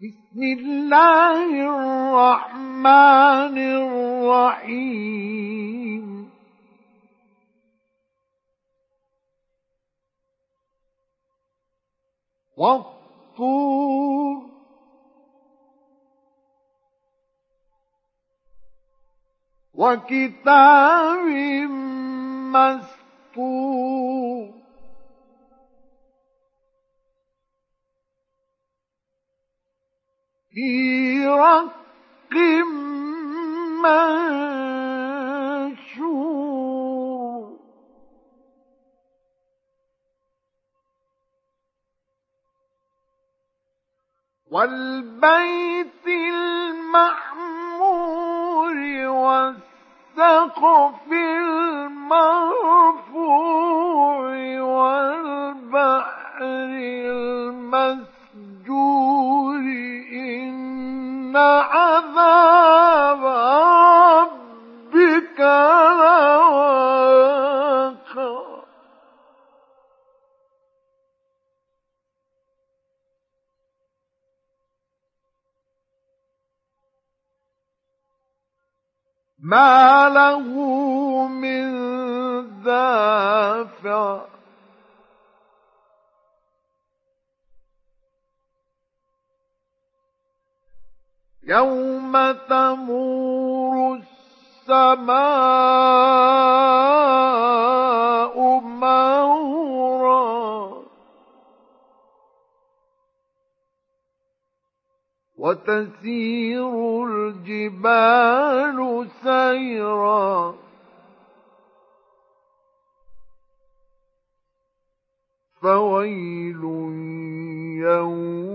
بسم الله الرحمن الرحيم. والطور وكتاب مسطور. في رق منشور والبيت المعمور والسقف المرفوع والبحر المسجور عذاب ربك لواقع. ما له من دافع. يوم تمور السماء مورا وتسير الجبال سيرا فويل يومئذ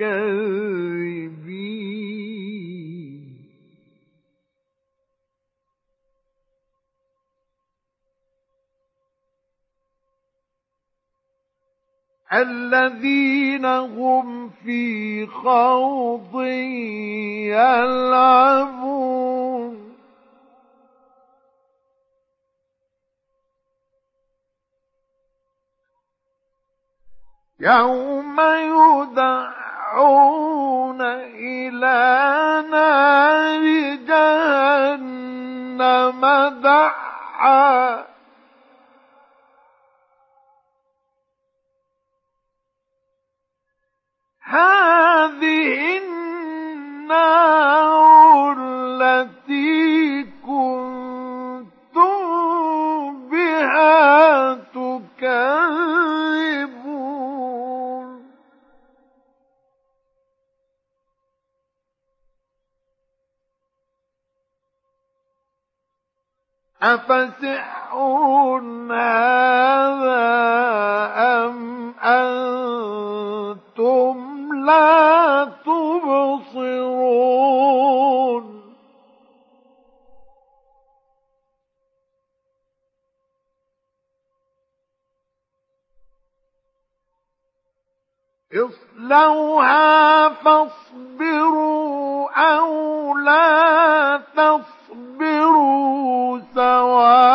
للمكذبين الذين هم في خوض يلعبون. يوم يدعون إلى نار جهنم دعا. هذه النار أفسحر هذا أم أنتم لا تبصرون؟ اصلوها فاصبروا أو لا تصبروا. سواء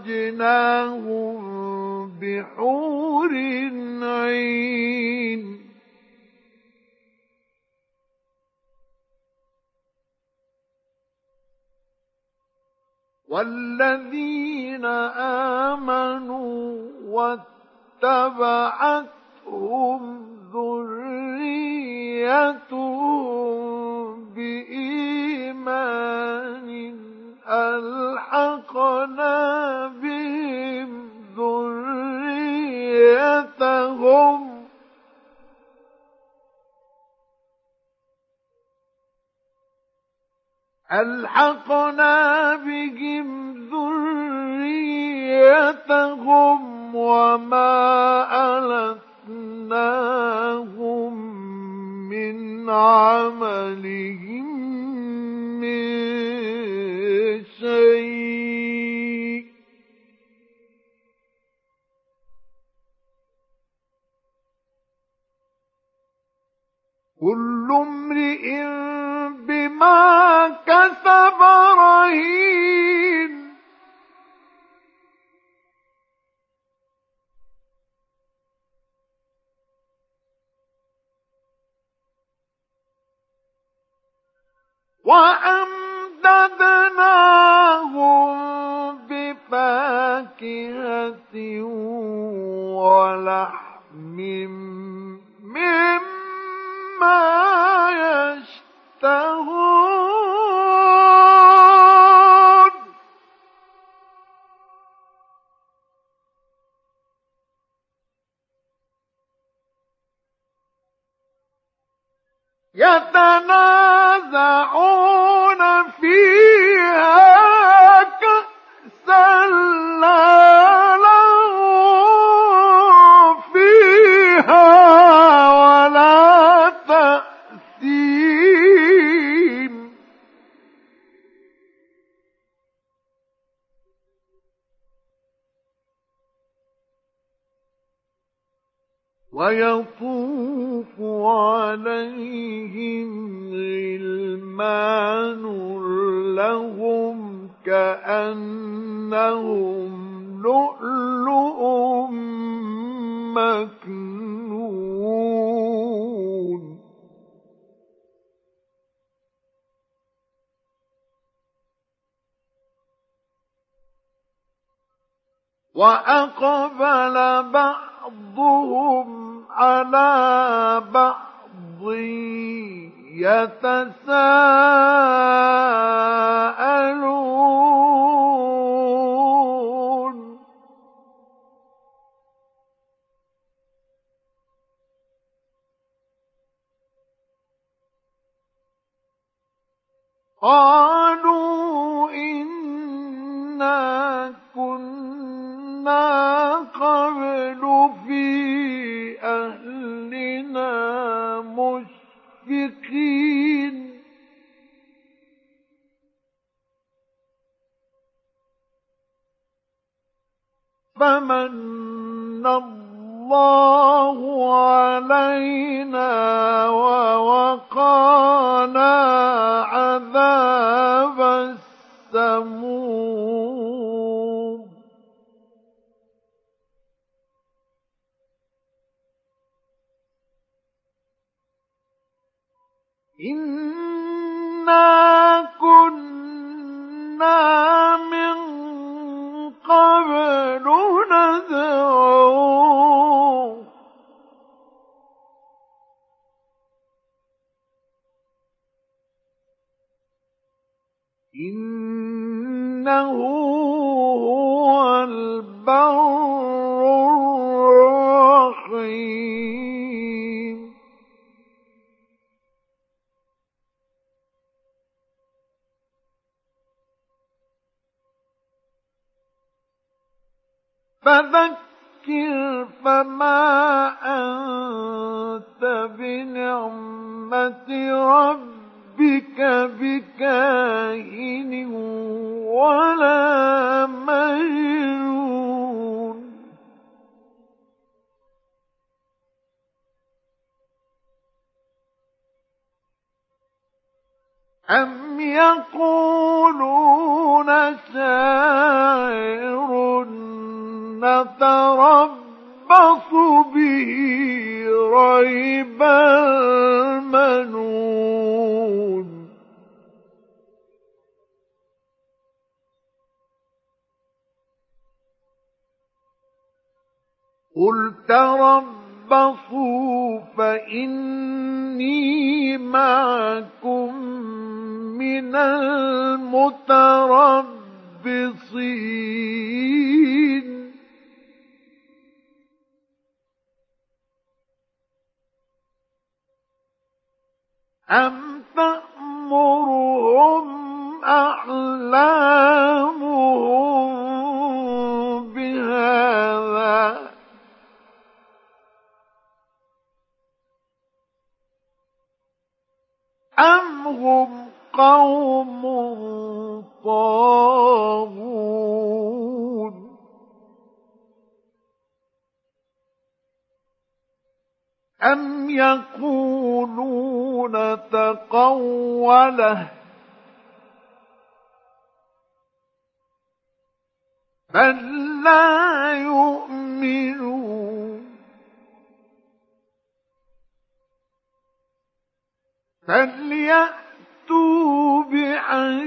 وزوجناهم بحور عين. والذين آمنوا واتبعتهم ذريتهم بإيمان ألحقنا بهم ذريتهم. ألحقنا بهم ذريتهم وما ألتناهم من عملهم. شيء كل امرئ بما كسب رهين. وأمددناهم يتنازعون فيها كأسا لا لهم فيها ولا تأثيم. ويطوف عليهم غلمان لهم كأنهم لؤلؤ مكنون. وأقبل بعضهم على بعض يتساءلون. قالوا فمن الله علينا ووقانا عذاب السموم. إنا كنا من قبل إنه هو البر فذكر فما أنت بنعمة ربك بكاهن ولا مجنون. أم يقولون شاعر نتربص به ريب المنون قل تربصوا فإني معكم من المتربصين أم تأمرهم أحلامهم بهذا أم هم قوم طاغون أم يقولون تقوله؟ بل لا يؤمنون. فليأتوا بحديث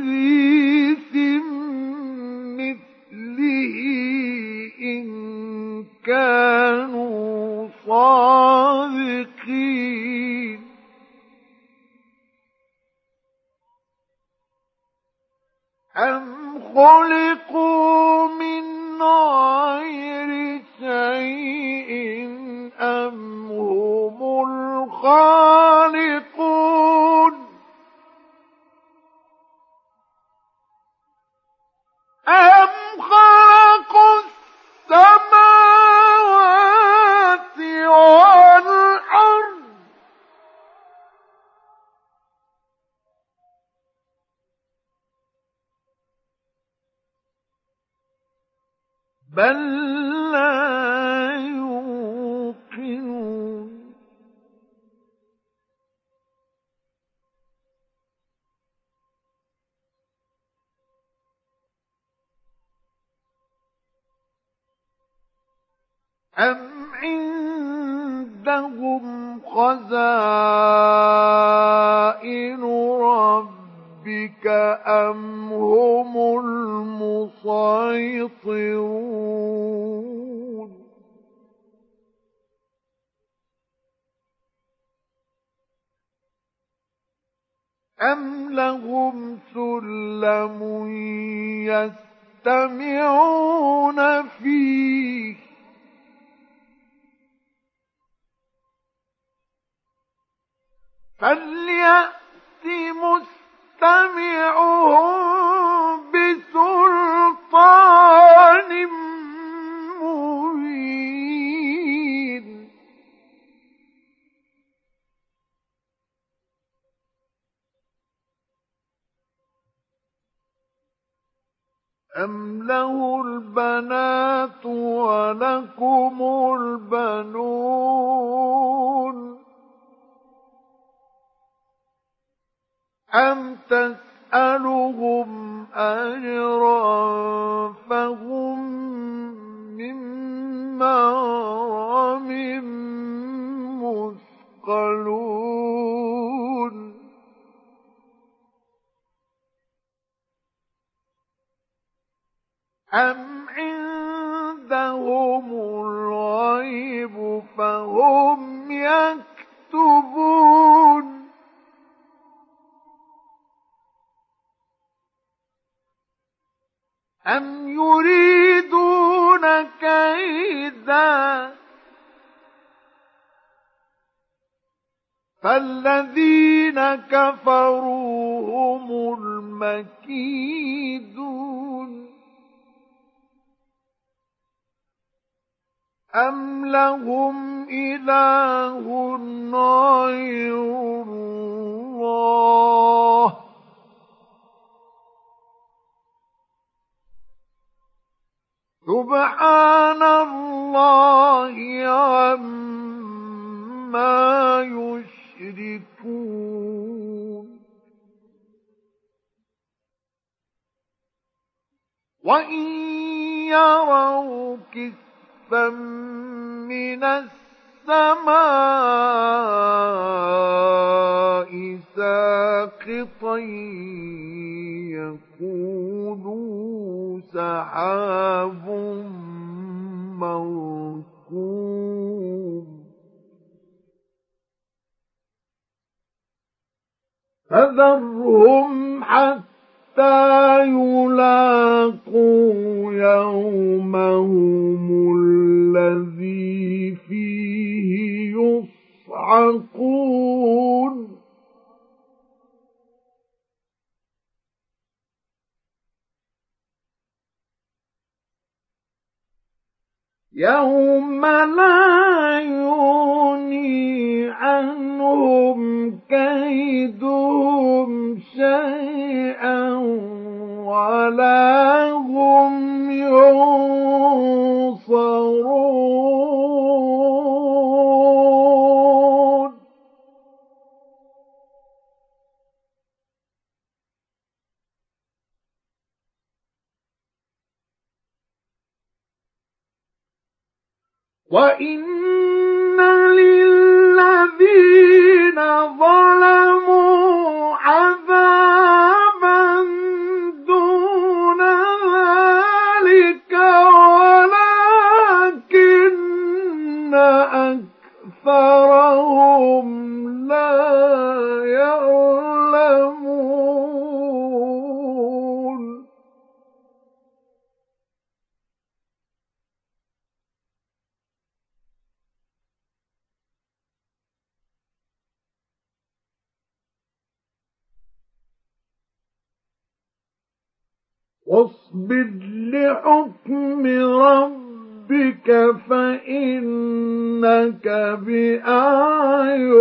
بل لا يوقنون. أم عندهم خزائن ربك أم هم المسيطرون أم لهم سلم يستمعون فيه فليأت مستمعهم فالذين كفروا هم المكيدون. أم لهم إله غير الله؟ سبحان الله عما يشركون. وإن يروا كسفا من السماء ساقطا يقولوا سحاب مركوب فذرهم حتى يلاقوا يومهم الذي فيه يصعقون. يوم لا يغني عنهم كيدهم شيئا ولا هم ينصرون. وإن للذين ظلموا واصبر لحكم ربك فإنك بأعيننا.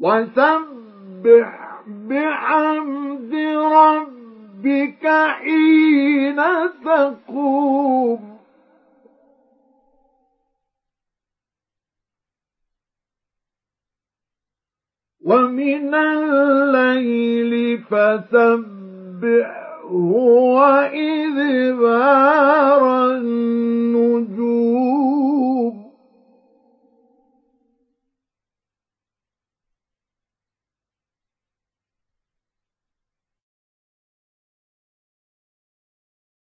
وسبح بحمد ربك حين تقوم. ومن الليل فسبحه وإذ بار النجوم.